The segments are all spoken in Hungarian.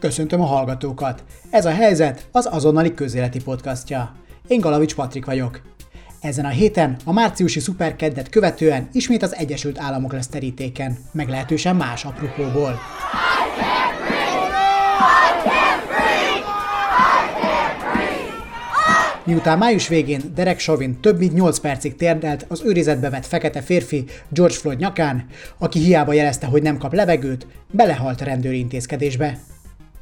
Köszöntöm a hallgatókat! Ez a helyzet az azonnali közéleti podcastja. Én Galavics Patrik vagyok. Ezen a héten a márciusi szuperkeddet követően ismét az Egyesült Államok lesz terítéken, meglehetősen más apropóból. Miután május végén Derek Chauvin több mint 8 percig térdelt az őrizetbe vett fekete férfi George Floyd nyakán, aki hiába jelezte, hogy nem kap levegőt, belehalt a rendőri intézkedésbe.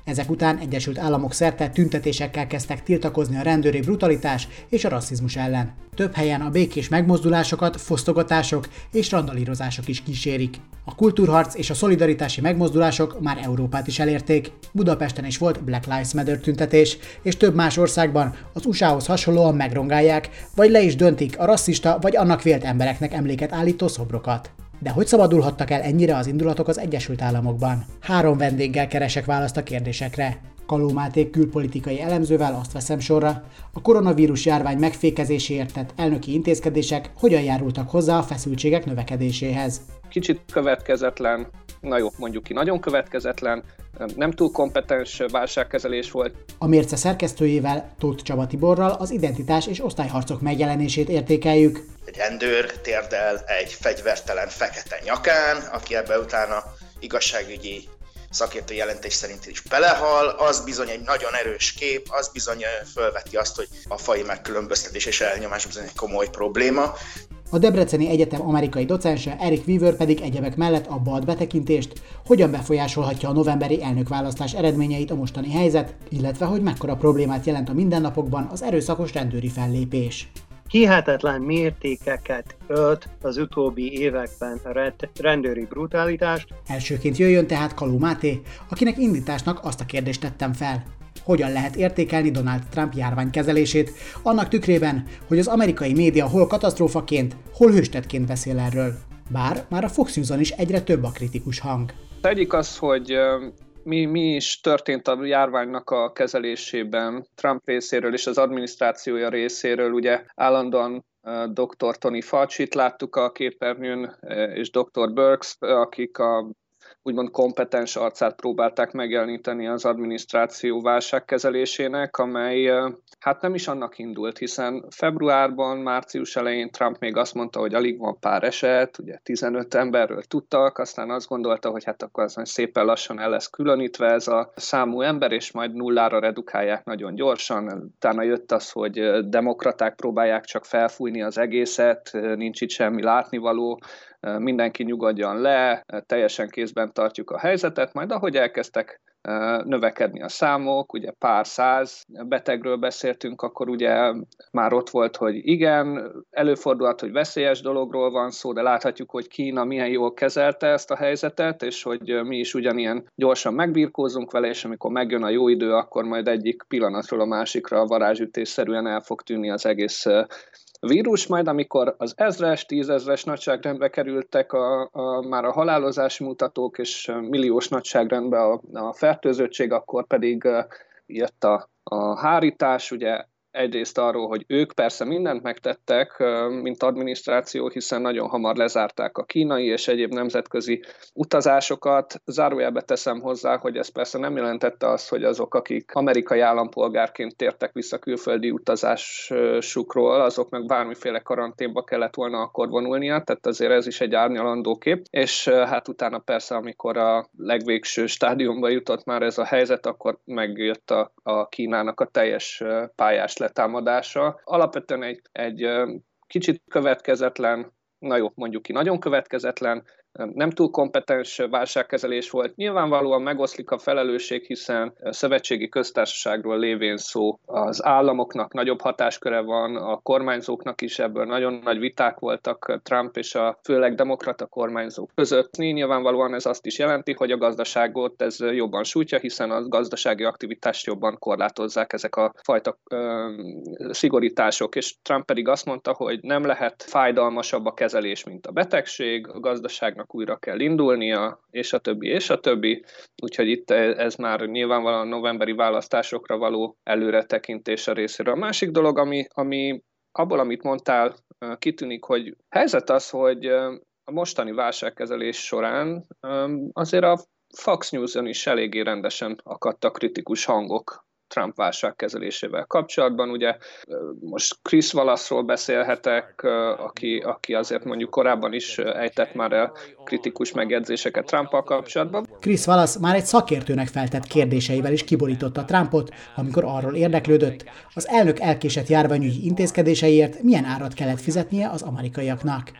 Ezek után Egyesült Államok szerte tüntetésekkel kezdtek tiltakozni a rendőri brutalitás és a rasszizmus ellen. Több helyen a békés megmozdulásokat fosztogatások és randalírozások is kísérik. A kultúrharc és a szolidaritási megmozdulások már Európát is elérték. Budapesten is volt Black Lives Matter tüntetés, és több más országban az USA-hoz hasonlóan megrongálják, vagy le is döntik a rasszista vagy annak vélt embereknek emléket állító szobrokat. De hogy szabadulhattak el ennyire az indulatok az Egyesült Államokban? Három vendéggel keresek választ a kérdésekre. Kaló Máté külpolitikai elemzővel azt veszem sorra, a koronavírus járvány megfékezéséért tett elnöki intézkedések hogyan járultak hozzá a feszültségek növekedéséhez. Kicsit következetlen, na jó, mondjuk ki, nagyon következetlen, nem túl kompetens válságkezelés volt. A mérce szerkesztőjével, Tóth Csaba Tiborral az identitás és osztályharcok megjelenését értékeljük. Egy rendőr térdel egy fegyvertelen fekete nyakán, aki ebbe utána igazságügyi szakértő jelentés szerint is belehal, az bizony egy nagyon erős kép, az bizony fölveti azt, hogy a fai megkülönböztetés és elnyomás bizony egy komoly probléma. A Debreceni Egyetem amerikai docense Eric Weaver pedig egyebek mellett abba ad betekintést, hogyan befolyásolhatja a novemberi elnökválasztás eredményeit a mostani helyzet, illetve hogy mekkora problémát jelent a mindennapokban az erőszakos rendőri fellépés hihetetlen mértékeket ölt az utóbbi években a rendőri brutalitás. Elsőként jöjjön tehát Kaló Máté, akinek indításnak azt a kérdést tettem fel. Hogyan lehet értékelni Donald Trump járványkezelését, annak tükrében, hogy az amerikai média hol katasztrófaként, hol hőstetként beszél erről. Bár már a Fox News-on is egyre több a kritikus hang. Egyik az, hogy mi, mi is történt a járványnak a kezelésében Trump részéről és az adminisztrációja részéről. Ugye állandóan dr. Tony Fauci-t láttuk a képernyőn, és dr. Burks, akik a úgymond kompetens arcát próbálták megjeleníteni az adminisztráció válságkezelésének, amely hát nem is annak indult, hiszen februárban, március elején Trump még azt mondta, hogy alig van pár eset, ugye 15 emberről tudtak, aztán azt gondolta, hogy hát akkor az szépen lassan el lesz különítve ez a számú ember, és majd nullára redukálják nagyon gyorsan. Utána jött az, hogy demokraták próbálják csak felfújni az egészet, nincs itt semmi látnivaló, mindenki nyugodjon le, teljesen kézben tartjuk a helyzetet, majd ahogy elkezdtek növekedni a számok, ugye pár száz betegről beszéltünk, akkor ugye már ott volt, hogy igen, előfordulhat, hogy veszélyes dologról van szó, de láthatjuk, hogy Kína milyen jól kezelte ezt a helyzetet, és hogy mi is ugyanilyen gyorsan megbírkózunk vele, és amikor megjön a jó idő, akkor majd egyik pillanatról a másikra varázsütésszerűen el fog tűnni az egész vírus, majd amikor az ezres, tízezres nagyságrendbe kerültek a, a, már a halálozási mutatók, és milliós nagyságrendbe a, a fertőzöttség, akkor pedig jött a, a hárítás, ugye egyrészt arról, hogy ők persze mindent megtettek, mint adminisztráció, hiszen nagyon hamar lezárták a kínai és egyéb nemzetközi utazásokat. Zárójelbe teszem hozzá, hogy ez persze nem jelentette azt, hogy azok, akik amerikai állampolgárként tértek vissza külföldi utazásukról, azok meg bármiféle karanténba kellett volna akkor vonulnia, tehát azért ez is egy árnyalandó kép. És hát utána persze, amikor a legvégső stádiumba jutott már ez a helyzet, akkor megjött a, a Kínának a teljes pályás letámadása. Alapvetően egy, egy kicsit következetlen, na jó, mondjuk ki, nagyon következetlen nem túl kompetens válságkezelés volt. Nyilvánvalóan megoszlik a felelősség, hiszen a szövetségi köztársaságról lévén szó az államoknak nagyobb hatásköre van, a kormányzóknak is ebből nagyon nagy viták voltak Trump és a főleg demokrata kormányzók között. Nyilvánvalóan ez azt is jelenti, hogy a gazdaságot ez jobban sújtja, hiszen a gazdasági aktivitást jobban korlátozzák ezek a fajta ö, szigorítások, és Trump pedig azt mondta, hogy nem lehet fájdalmasabb a kezelés, mint a betegség, a gazdaságnak országnak újra kell indulnia, és a többi, és a többi. Úgyhogy itt ez már nyilvánvalóan novemberi választásokra való előretekintés a részéről. A másik dolog, ami, ami abból, amit mondtál, kitűnik, hogy helyzet az, hogy a mostani válságkezelés során azért a Fox News-on is eléggé rendesen akadtak kritikus hangok Trump válságkezelésével kapcsolatban. Ugye most Chris Wallace-ról beszélhetek, aki, aki azért mondjuk korábban is ejtett már el kritikus megjegyzéseket Trumpal kapcsolatban. Chris Wallace már egy szakértőnek feltett kérdéseivel is kiborította Trumpot, amikor arról érdeklődött, az elnök elkésett járványügyi intézkedéseiért milyen árat kellett fizetnie az amerikaiaknak.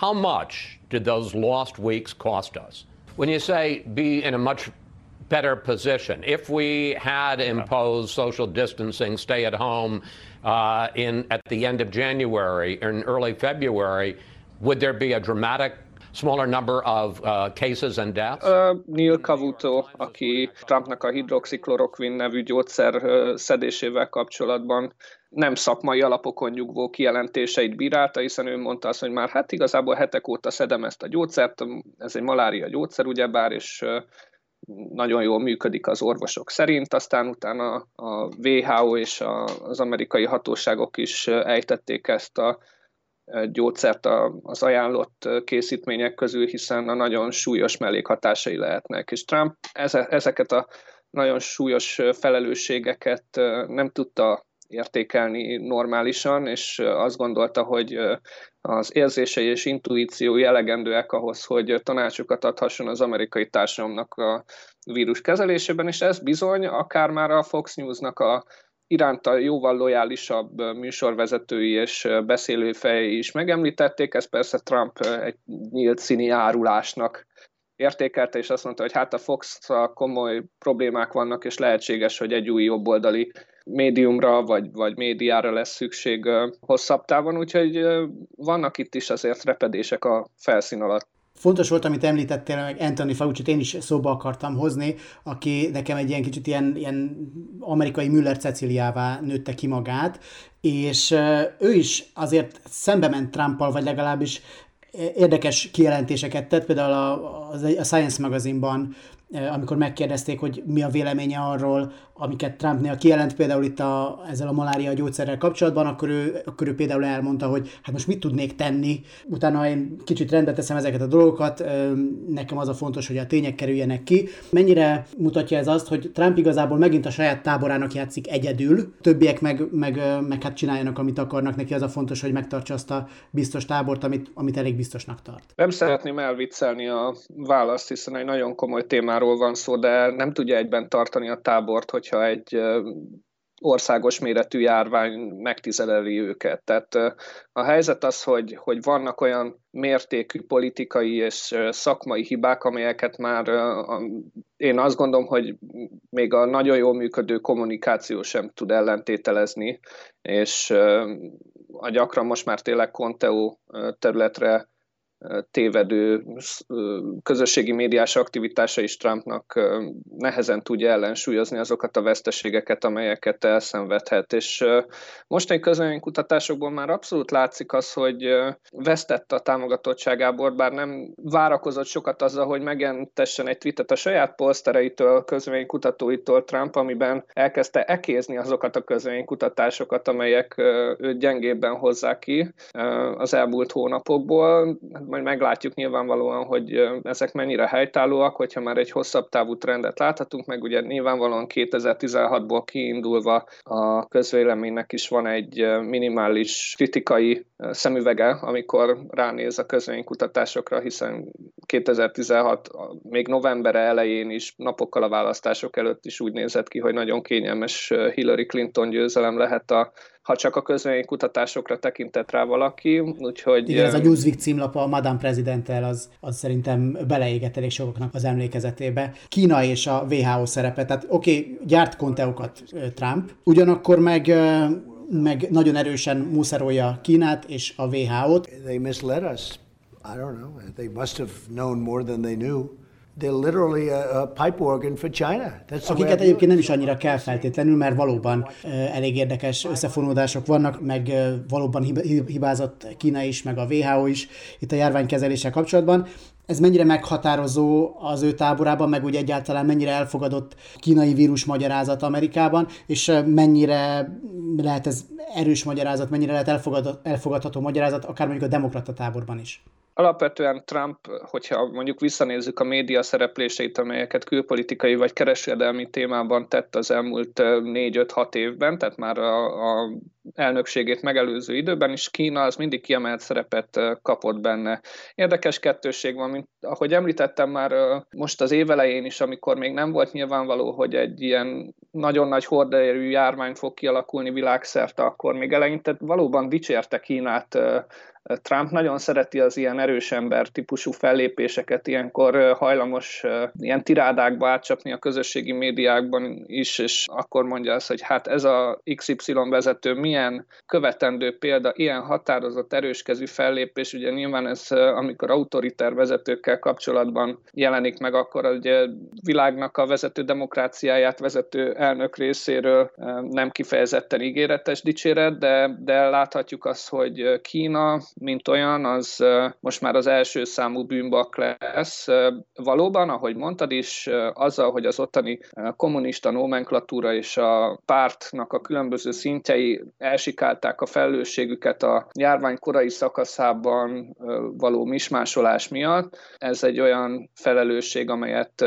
How much did those lost weeks cost us? When you say be in a much better position. If we had imposed social distancing, stay at home uh, in at the end of January or in early February, would there be a dramatic smaller number of uh, cases and deaths? Uh, Neil Cavuto, aki Trumpnak a hidroxikloroquin nevű gyógyszer uh, szedésével kapcsolatban nem szakmai alapokon nyugvó kijelentéseit bírálta, hiszen ő mondta azt, hogy már hát igazából hetek óta szedem ezt a gyógyszert, ez egy malária gyógyszer ugyebár, és uh, nagyon jól működik az orvosok szerint, aztán utána a WHO és az amerikai hatóságok is ejtették ezt a gyógyszert az ajánlott készítmények közül, hiszen a nagyon súlyos mellékhatásai lehetnek. És Trump ezeket a nagyon súlyos felelősségeket nem tudta értékelni normálisan, és azt gondolta, hogy az érzései és intuíciói elegendőek ahhoz, hogy tanácsokat adhasson az amerikai társadalomnak a vírus kezelésében, és ez bizony akár már a Fox News-nak a iránta jóval lojálisabb műsorvezetői és beszélőfejei is megemlítették, ez persze Trump egy nyílt színi árulásnak értékelte, és azt mondta, hogy hát a fox komoly problémák vannak, és lehetséges, hogy egy új jobboldali médiumra vagy, vagy médiára lesz szükség hosszabb távon, úgyhogy vannak itt is azért repedések a felszín alatt. Fontos volt, amit említettél, meg Anthony Fauci-t én is szóba akartam hozni, aki nekem egy ilyen kicsit ilyen, ilyen amerikai Müller Ceciliává nőtte ki magát, és ő is azért szembe ment Trumpal, vagy legalábbis érdekes kijelentéseket tett, például a, a Science magazinban amikor megkérdezték, hogy mi a véleménye arról, amiket Trumpnél kijelent, például itt a, ezzel a malária gyógyszerrel kapcsolatban, akkor ő, akkor ő például elmondta, hogy hát most mit tudnék tenni. Utána én kicsit rendbe teszem ezeket a dolgokat, nekem az a fontos, hogy a tények kerüljenek ki. Mennyire mutatja ez azt, hogy Trump igazából megint a saját táborának játszik egyedül, többiek meg, meg, meg hát csináljanak, amit akarnak, neki az a fontos, hogy megtartsa azt a biztos tábort, amit, amit elég biztosnak tart. Nem szeretném elviccelni a választ, hiszen egy nagyon komoly témáról van szó, de nem tudja egyben tartani a tábort, hogy hogyha egy országos méretű járvány megtizeleli őket. Tehát a helyzet az, hogy, hogy vannak olyan mértékű politikai és szakmai hibák, amelyeket már én azt gondolom, hogy még a nagyon jól működő kommunikáció sem tud ellentételezni, és a gyakran most már tényleg Conteo területre tévedő közösségi médiás aktivitása is Trumpnak nehezen tudja ellensúlyozni azokat a veszteségeket, amelyeket elszenvedhet. És mostani kutatásokból már abszolút látszik az, hogy vesztett a támogatottságából, bár nem várakozott sokat azzal, hogy megjelentessen egy tweetet a saját polsztereitől, közvénykutatóitól Trump, amiben elkezdte ekézni azokat a közvénykutatásokat, amelyek őt gyengébben hozzák ki az elmúlt hónapokból majd meglátjuk nyilvánvalóan, hogy ezek mennyire helytállóak, hogyha már egy hosszabb távú trendet láthatunk, meg ugye nyilvánvalóan 2016-ból kiindulva a közvéleménynek is van egy minimális kritikai szemüvege, amikor ránéz a közvénykutatásokra, hiszen 2016 még november elején is, napokkal a választások előtt is úgy nézett ki, hogy nagyon kényelmes Hillary Clinton győzelem lehet a ha csak a kutatásokra tekintett rá valaki, úgyhogy... Igen, ez a Newsweek címlap a Madame Presidenttel, az, az szerintem beleégett elég sokaknak az emlékezetébe. Kína és a WHO szerepe, tehát oké, okay, gyárt konteokat Trump, ugyanakkor meg meg nagyon erősen muszerolja Kínát és a WHO-t. They misled us. I don't know. They must have known more than they knew. They're literally a, a pipe organ for China. That's Akiket egyébként nem is annyira kell feltétlenül, mert valóban uh, elég érdekes összefonódások vannak, meg uh, valóban hibázott Kína is, meg a WHO is itt a járványkezeléssel kapcsolatban. Ez mennyire meghatározó az ő táborában, meg úgy egyáltalán mennyire elfogadott kínai vírus magyarázat Amerikában, és mennyire lehet ez erős magyarázat, mennyire lehet elfogadható magyarázat, akár mondjuk a demokrata táborban is? Alapvetően Trump, hogyha mondjuk visszanézzük a média szerepléseit, amelyeket külpolitikai vagy kereskedelmi témában tett az elmúlt 4-5-6 évben, tehát már a, a elnökségét megelőző időben is Kína az mindig kiemelt szerepet kapott benne. Érdekes kettőség van, mint ahogy említettem már most az évelején is, amikor még nem volt nyilvánvaló, hogy egy ilyen nagyon nagy horderejű járvány fog kialakulni világszerte, akkor még eleinte valóban dicsérte Kínát Trump nagyon szereti az ilyen erős ember típusú fellépéseket, ilyenkor hajlamos ilyen tirádákba átcsapni a közösségi médiákban is, és akkor mondja azt, hogy hát ez a XY vezető milyen követendő példa, ilyen határozott erőskezű fellépés, ugye nyilván ez, amikor autoriter vezetőkkel kapcsolatban jelenik meg, akkor ugye világnak a vezető demokráciáját vezető elnök részéről nem kifejezetten ígéretes dicséret, de, de láthatjuk azt, hogy Kína mint olyan, az most már az első számú bűnbak lesz. Valóban, ahogy mondtad is, azzal, hogy az ottani kommunista nomenklatúra és a pártnak a különböző szintjei elsikálták a felelősségüket a járvány korai szakaszában való mismásolás miatt, ez egy olyan felelősség, amelyet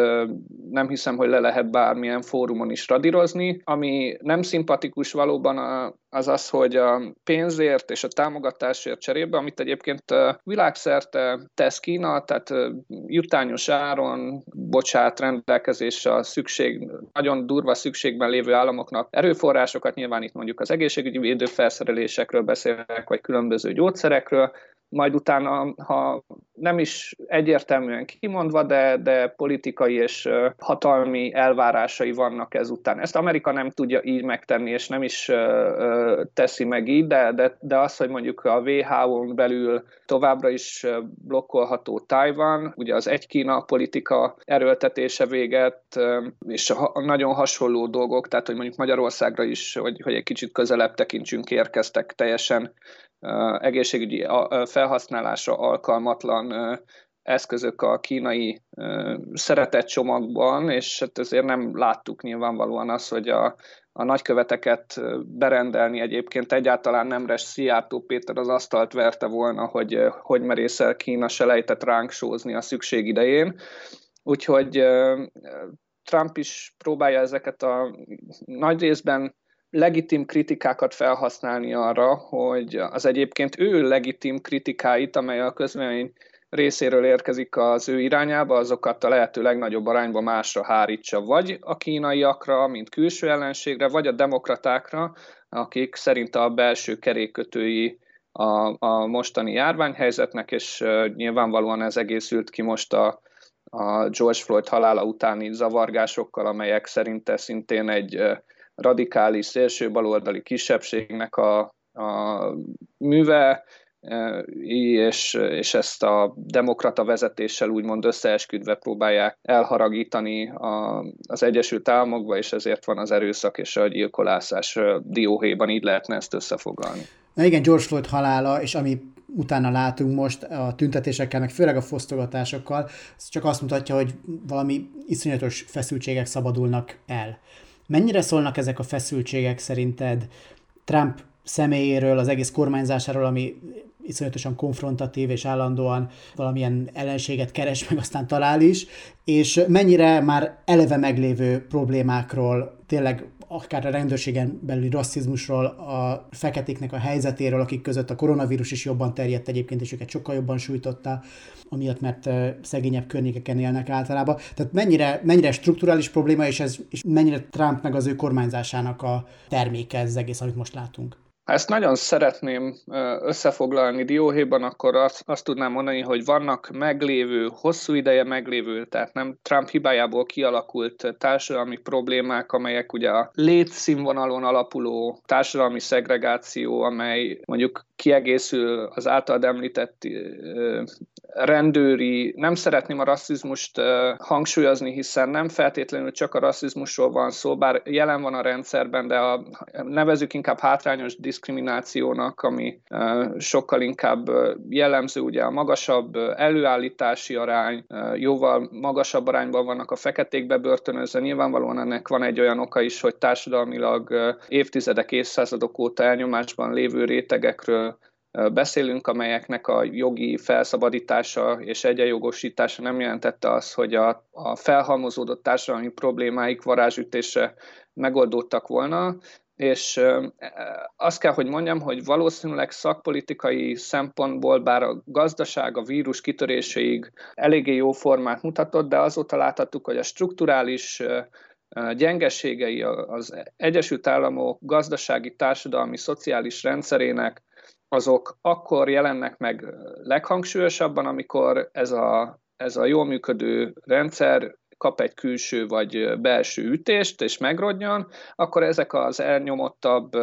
nem hiszem, hogy le lehet bármilyen fórumon is radírozni. Ami nem szimpatikus valóban az az, hogy a pénzért és a támogatásért cserébe, amit egyébként világszerte tesz Kína, tehát jutányos áron bocsát rendelkezésre a szükség, nagyon durva szükségben lévő államoknak erőforrásokat, nyilván itt mondjuk az egészségügyi védőfelszerelésekről beszélek, vagy különböző gyógyszerekről, majd utána, ha nem is egyértelműen kimondva, de, de politikai és hatalmi elvárásai vannak ezután. Ezt Amerika nem tudja így megtenni, és nem is teszi meg így, de, de, de az, hogy mondjuk a WHO-n belül továbbra is blokkolható Taiwan, ugye az egy Kína politika erőltetése véget, és nagyon hasonló dolgok, tehát hogy mondjuk Magyarországra is, hogy, hogy egy kicsit közelebb tekintsünk, érkeztek teljesen egészségügyi felhasználásra alkalmatlan eszközök a kínai szeretett csomagban, és hát ezért nem láttuk nyilvánvalóan azt, hogy a, a nagyköveteket berendelni egyébként egyáltalán nemres Szijjártó Péter az asztalt verte volna, hogy hogy merészel Kína se lejtett ránk sózni a szükség idején. Úgyhogy Trump is próbálja ezeket a nagy részben legitim kritikákat felhasználni arra, hogy az egyébként ő legitim kritikáit, amely a közvélemény részéről érkezik az ő irányába, azokat a lehető legnagyobb arányban másra hárítsa, vagy a kínaiakra, mint külső ellenségre, vagy a demokratákra, akik szerint a belső kerékötői a, a mostani járványhelyzetnek, és nyilvánvalóan ez egészült ki most a, a George Floyd halála utáni zavargásokkal, amelyek szerinte szintén egy radikális, szélső baloldali kisebbségnek a, a műve, e, és, és ezt a demokrata vezetéssel úgymond összeesküdve próbálják elharagítani a, az Egyesült Államokba, és ezért van az erőszak és a gyilkolászás dióhéjban, így lehetne ezt összefoglalni. Na igen, George Floyd halála, és ami utána látunk most a tüntetésekkel, meg főleg a fosztogatásokkal, ez csak azt mutatja, hogy valami iszonyatos feszültségek szabadulnak el. Mennyire szólnak ezek a feszültségek szerinted Trump személyéről, az egész kormányzásáról, ami iszonyatosan konfrontatív és állandóan valamilyen ellenséget keres, meg aztán talál is, és mennyire már eleve meglévő problémákról, tényleg akár a rendőrségen belüli rasszizmusról, a feketéknek a helyzetéről, akik között a koronavírus is jobban terjedt egyébként, és őket sokkal jobban sújtotta, amiatt, mert szegényebb környékeken élnek általában. Tehát mennyire, mennyire strukturális probléma, és, ez, és mennyire Trump meg az ő kormányzásának a terméke ez egész, amit most látunk? Ha ezt nagyon szeretném összefoglalni dióhéjban, akkor azt, azt tudnám mondani, hogy vannak meglévő, hosszú ideje meglévő, tehát nem Trump hibájából kialakult társadalmi problémák, amelyek ugye a létszínvonalon alapuló társadalmi szegregáció, amely mondjuk kiegészül az általad említett rendőri, nem szeretném a rasszizmust hangsúlyozni, hiszen nem feltétlenül csak a rasszizmusról van szó, bár jelen van a rendszerben, de a, nevezük inkább hátrányos diszkriminációnak, ami sokkal inkább jellemző, ugye a magasabb előállítási arány, jóval magasabb arányban vannak a feketék bebörtönözve. Nyilvánvalóan ennek van egy olyan oka is, hogy társadalmilag évtizedek, évszázadok óta elnyomásban lévő rétegekről beszélünk, amelyeknek a jogi felszabadítása és egyenjogosítása nem jelentette az, hogy a, a felhalmozódott társadalmi problémáik varázsütése megoldódtak volna, és azt kell, hogy mondjam, hogy valószínűleg szakpolitikai szempontból, bár a gazdaság a vírus kitöréséig eléggé jó formát mutatott, de azóta láthattuk, hogy a strukturális gyengeségei az Egyesült Államok gazdasági, társadalmi, szociális rendszerének azok akkor jelennek meg leghangsúlyosabban, amikor ez a, ez a jól működő rendszer kap egy külső vagy belső ütést, és megrodjan, akkor ezek az elnyomottabb,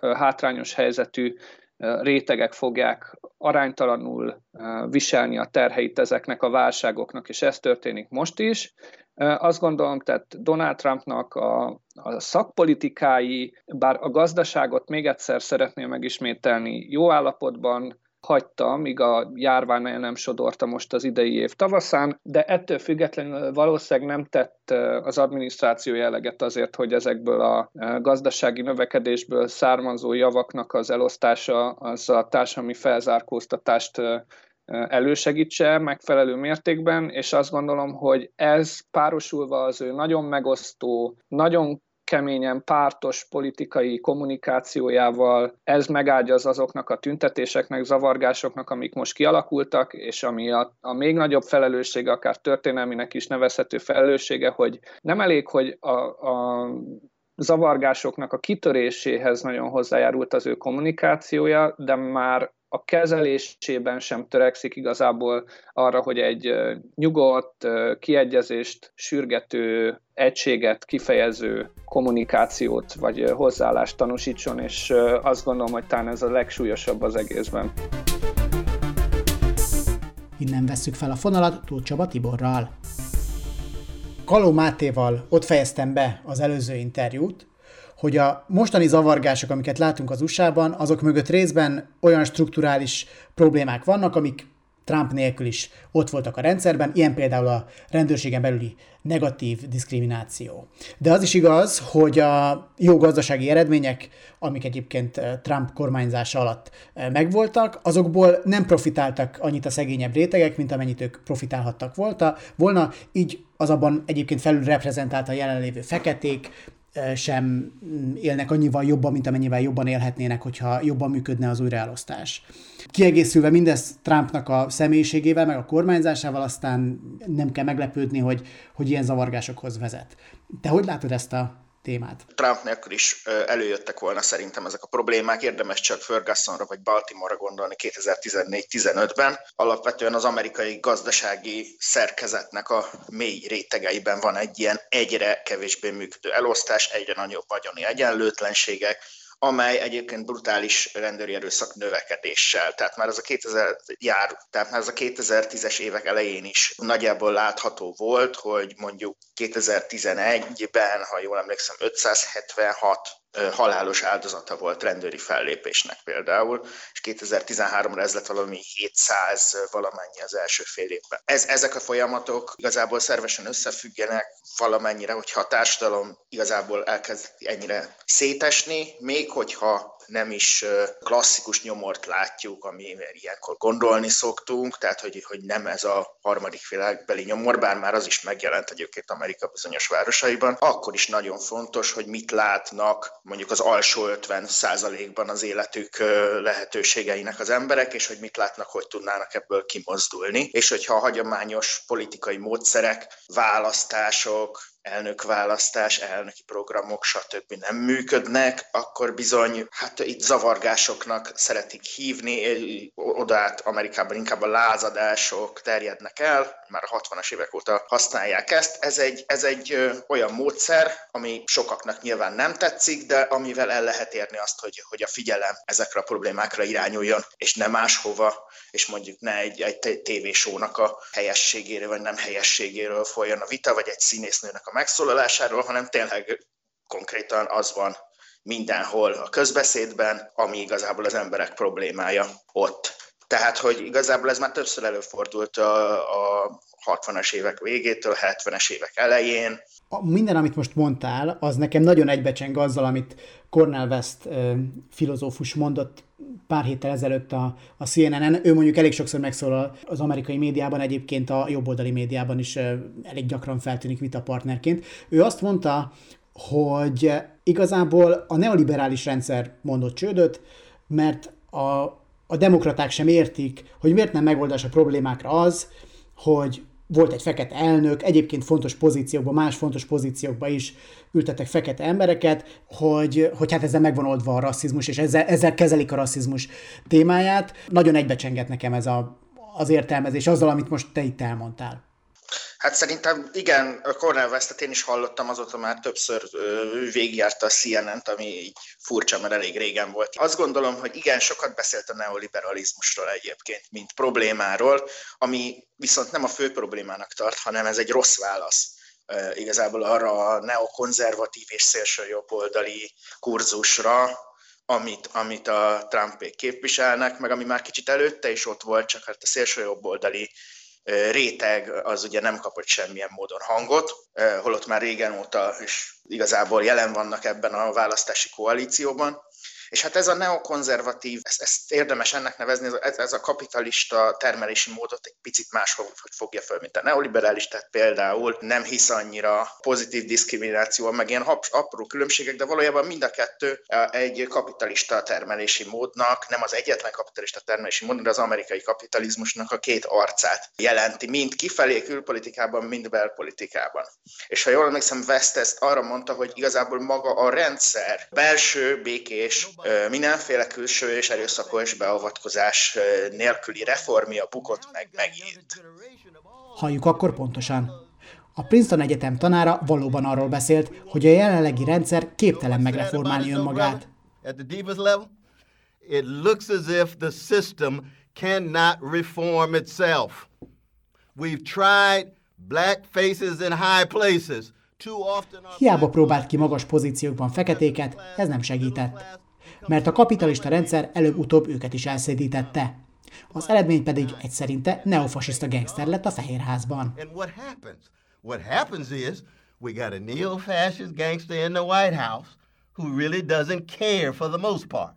hátrányos helyzetű rétegek fogják aránytalanul viselni a terheit ezeknek a válságoknak, és ez történik most is. Azt gondolom, tehát Donald Trumpnak a, a szakpolitikái, bár a gazdaságot még egyszer szeretném megismételni, jó állapotban hagyta, míg a járvány nem sodorta most az idei év tavaszán, de ettől függetlenül valószínűleg nem tett az adminisztráció jelleget azért, hogy ezekből a gazdasági növekedésből származó javaknak az elosztása az a társadalmi felzárkóztatást elősegítse megfelelő mértékben, és azt gondolom, hogy ez párosulva az ő nagyon megosztó, nagyon keményen pártos politikai kommunikációjával. Ez megágyaz azoknak a tüntetéseknek, zavargásoknak, amik most kialakultak, és ami a, a még nagyobb felelőssége, akár történelminek is nevezhető felelőssége, hogy nem elég, hogy a, a zavargásoknak a kitöréséhez nagyon hozzájárult az ő kommunikációja, de már a kezelésében sem törekszik igazából arra, hogy egy nyugodt, kiegyezést sürgető, egységet kifejező kommunikációt vagy hozzáállást tanúsítson, és azt gondolom, hogy talán ez a legsúlyosabb az egészben. Innen vesszük fel a fonalat Tóth Csaba Tiborral. Kaló Mátéval ott fejeztem be az előző interjút, hogy a mostani zavargások, amiket látunk az USA-ban, azok mögött részben olyan strukturális problémák vannak, amik Trump nélkül is ott voltak a rendszerben, ilyen például a rendőrségen belüli negatív diszkrimináció. De az is igaz, hogy a jó gazdasági eredmények, amik egyébként eh, Trump kormányzása alatt eh, megvoltak, azokból nem profitáltak annyit a szegényebb rétegek, mint amennyit ők profitálhattak volna, volna így az abban egyébként felül reprezentálta a jelenlévő feketék, sem élnek annyival jobban, mint amennyivel jobban élhetnének, hogyha jobban működne az újraelosztás. Kiegészülve mindez Trumpnak a személyiségével, meg a kormányzásával, aztán nem kell meglepődni, hogy, hogy ilyen zavargásokhoz vezet. Te hogy látod ezt a témát. Trump nélkül is előjöttek volna szerintem ezek a problémák, érdemes csak Fergusonra vagy Baltimore-ra gondolni 2014-15-ben. Alapvetően az amerikai gazdasági szerkezetnek a mély rétegeiben van egy ilyen egyre kevésbé működő elosztás, egyre nagyobb vagyoni egyenlőtlenségek, amely egyébként brutális rendőri erőszak növekedéssel. Tehát már az a 2000 jár, tehát már az a 2010-es évek elején is nagyjából látható volt, hogy mondjuk 2011-ben, ha jól emlékszem, 576 halálos áldozata volt rendőri fellépésnek például, és 2013-ra ez lett valami 700 valamennyi az első fél évben. Ez, ezek a folyamatok igazából szervesen összefüggenek valamennyire, hogyha a társadalom igazából elkezd ennyire szétesni, még hogyha nem is klasszikus nyomort látjuk, ami ilyenkor gondolni szoktunk, tehát hogy, hogy nem ez a harmadik világbeli nyomor, bár már az is megjelent egyébként Amerika bizonyos városaiban, akkor is nagyon fontos, hogy mit látnak mondjuk az alsó 50 százalékban az életük lehetőségeinek az emberek, és hogy mit látnak, hogy tudnának ebből kimozdulni, és hogyha a hagyományos politikai módszerek, választások, elnökválasztás, elnöki programok, stb. nem működnek, akkor bizony, hát itt zavargásoknak szeretik hívni, oda át Amerikában inkább a lázadások terjednek el, már a 60-as évek óta használják ezt. Ez egy, ez egy ö, olyan módszer, ami sokaknak nyilván nem tetszik, de amivel el lehet érni azt, hogy, hogy a figyelem ezekre a problémákra irányuljon, és nem máshova, és mondjuk ne egy, egy tévésónak a helyességéről, vagy nem helyességéről folyjon a vita, vagy egy színésznőnek a megszólalásáról, hanem tényleg konkrétan az van mindenhol a közbeszédben, ami igazából az emberek problémája ott. Tehát, hogy igazából ez már többször előfordult a, a 60-as évek végétől, 70-es évek elején. A, minden, amit most mondtál, az nekem nagyon egybecseng azzal, amit Cornel West filozófus mondott pár héttel ezelőtt a, a CNN-en. Ő mondjuk elég sokszor megszólal az amerikai médiában, egyébként a jobboldali médiában is elég gyakran feltűnik vitapartnerként. Ő azt mondta, hogy igazából a neoliberális rendszer mondott csődöt, mert a, a demokraták sem értik, hogy miért nem megoldás a problémákra az, hogy volt egy fekete elnök, egyébként fontos pozíciókban, más fontos pozíciókban is ültettek fekete embereket, hogy, hogy hát ezzel megvan oldva a rasszizmus, és ezzel, ezzel kezelik a rasszizmus témáját. Nagyon egybecsengett nekem ez a, az értelmezés azzal, amit most te itt elmondtál. Hát szerintem igen, a Cornel Westet én is hallottam, azóta már többször végigjárta a CNN-t, ami így furcsa, mert elég régen volt. Azt gondolom, hogy igen, sokat beszélt a neoliberalizmusról egyébként, mint problémáról, ami viszont nem a fő problémának tart, hanem ez egy rossz válasz igazából arra a neokonzervatív és szélsőjobboldali kurzusra, amit, amit a Trumpék képviselnek, meg ami már kicsit előtte is ott volt, csak hát a szélsőjobboldali réteg az ugye nem kapott semmilyen módon hangot, holott már régen óta is igazából jelen vannak ebben a választási koalícióban. És hát ez a neokonzervatív, ezt, ezt érdemes ennek nevezni, ez, ez a kapitalista termelési módot egy picit máshogy fogja föl, mint a neoliberális, tehát például nem hisz annyira pozitív diszkrimináció, meg ilyen apró különbségek, de valójában mind a kettő egy kapitalista termelési módnak, nem az egyetlen kapitalista termelési mód, de az amerikai kapitalizmusnak a két arcát jelenti, mind kifelé külpolitikában, mind belpolitikában. És ha jól emlékszem, West ezt arra mondta, hogy igazából maga a rendszer belső, békés, mindenféle külső és erőszakos beavatkozás nélküli reformja bukott meg megint. Halljuk akkor pontosan. A Princeton Egyetem tanára valóban arról beszélt, hogy a jelenlegi rendszer képtelen megreformálni önmagát. It looks as if the system cannot reform itself. We've tried black faces in high places. Hiába próbált ki magas pozíciókban feketéket, ez nem segített mert a kapitalista rendszer előbb-utóbb őket is elszédítette. Az eredmény pedig egy szerinte neofasiszta gangster lett a Fehérházban. We got a neo-fascist gangster in the White House who really doesn't care for the most part.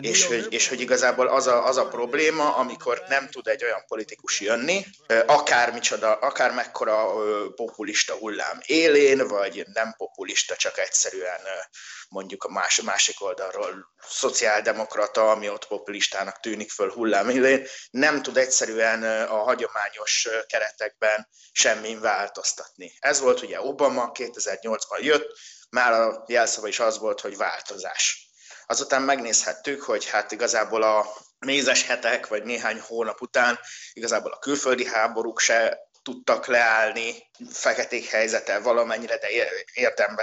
És hogy, és hogy igazából az a, az a probléma, amikor nem tud egy olyan politikus jönni, akár micsoda, akár mekkora populista hullám élén, vagy nem populista, csak egyszerűen mondjuk a más, másik oldalról szociáldemokrata, ami ott populistának tűnik föl hullám élén, nem tud egyszerűen a hagyományos keretekben semmin változtatni. Ez volt ugye Obama, 2008-ban jött, már a jelszava is az volt, hogy változás Azután megnézhettük, hogy hát igazából a mézes hetek, vagy néhány hónap után igazából a külföldi háborúk se tudtak leállni, feketék helyzete valamennyire, de érdemben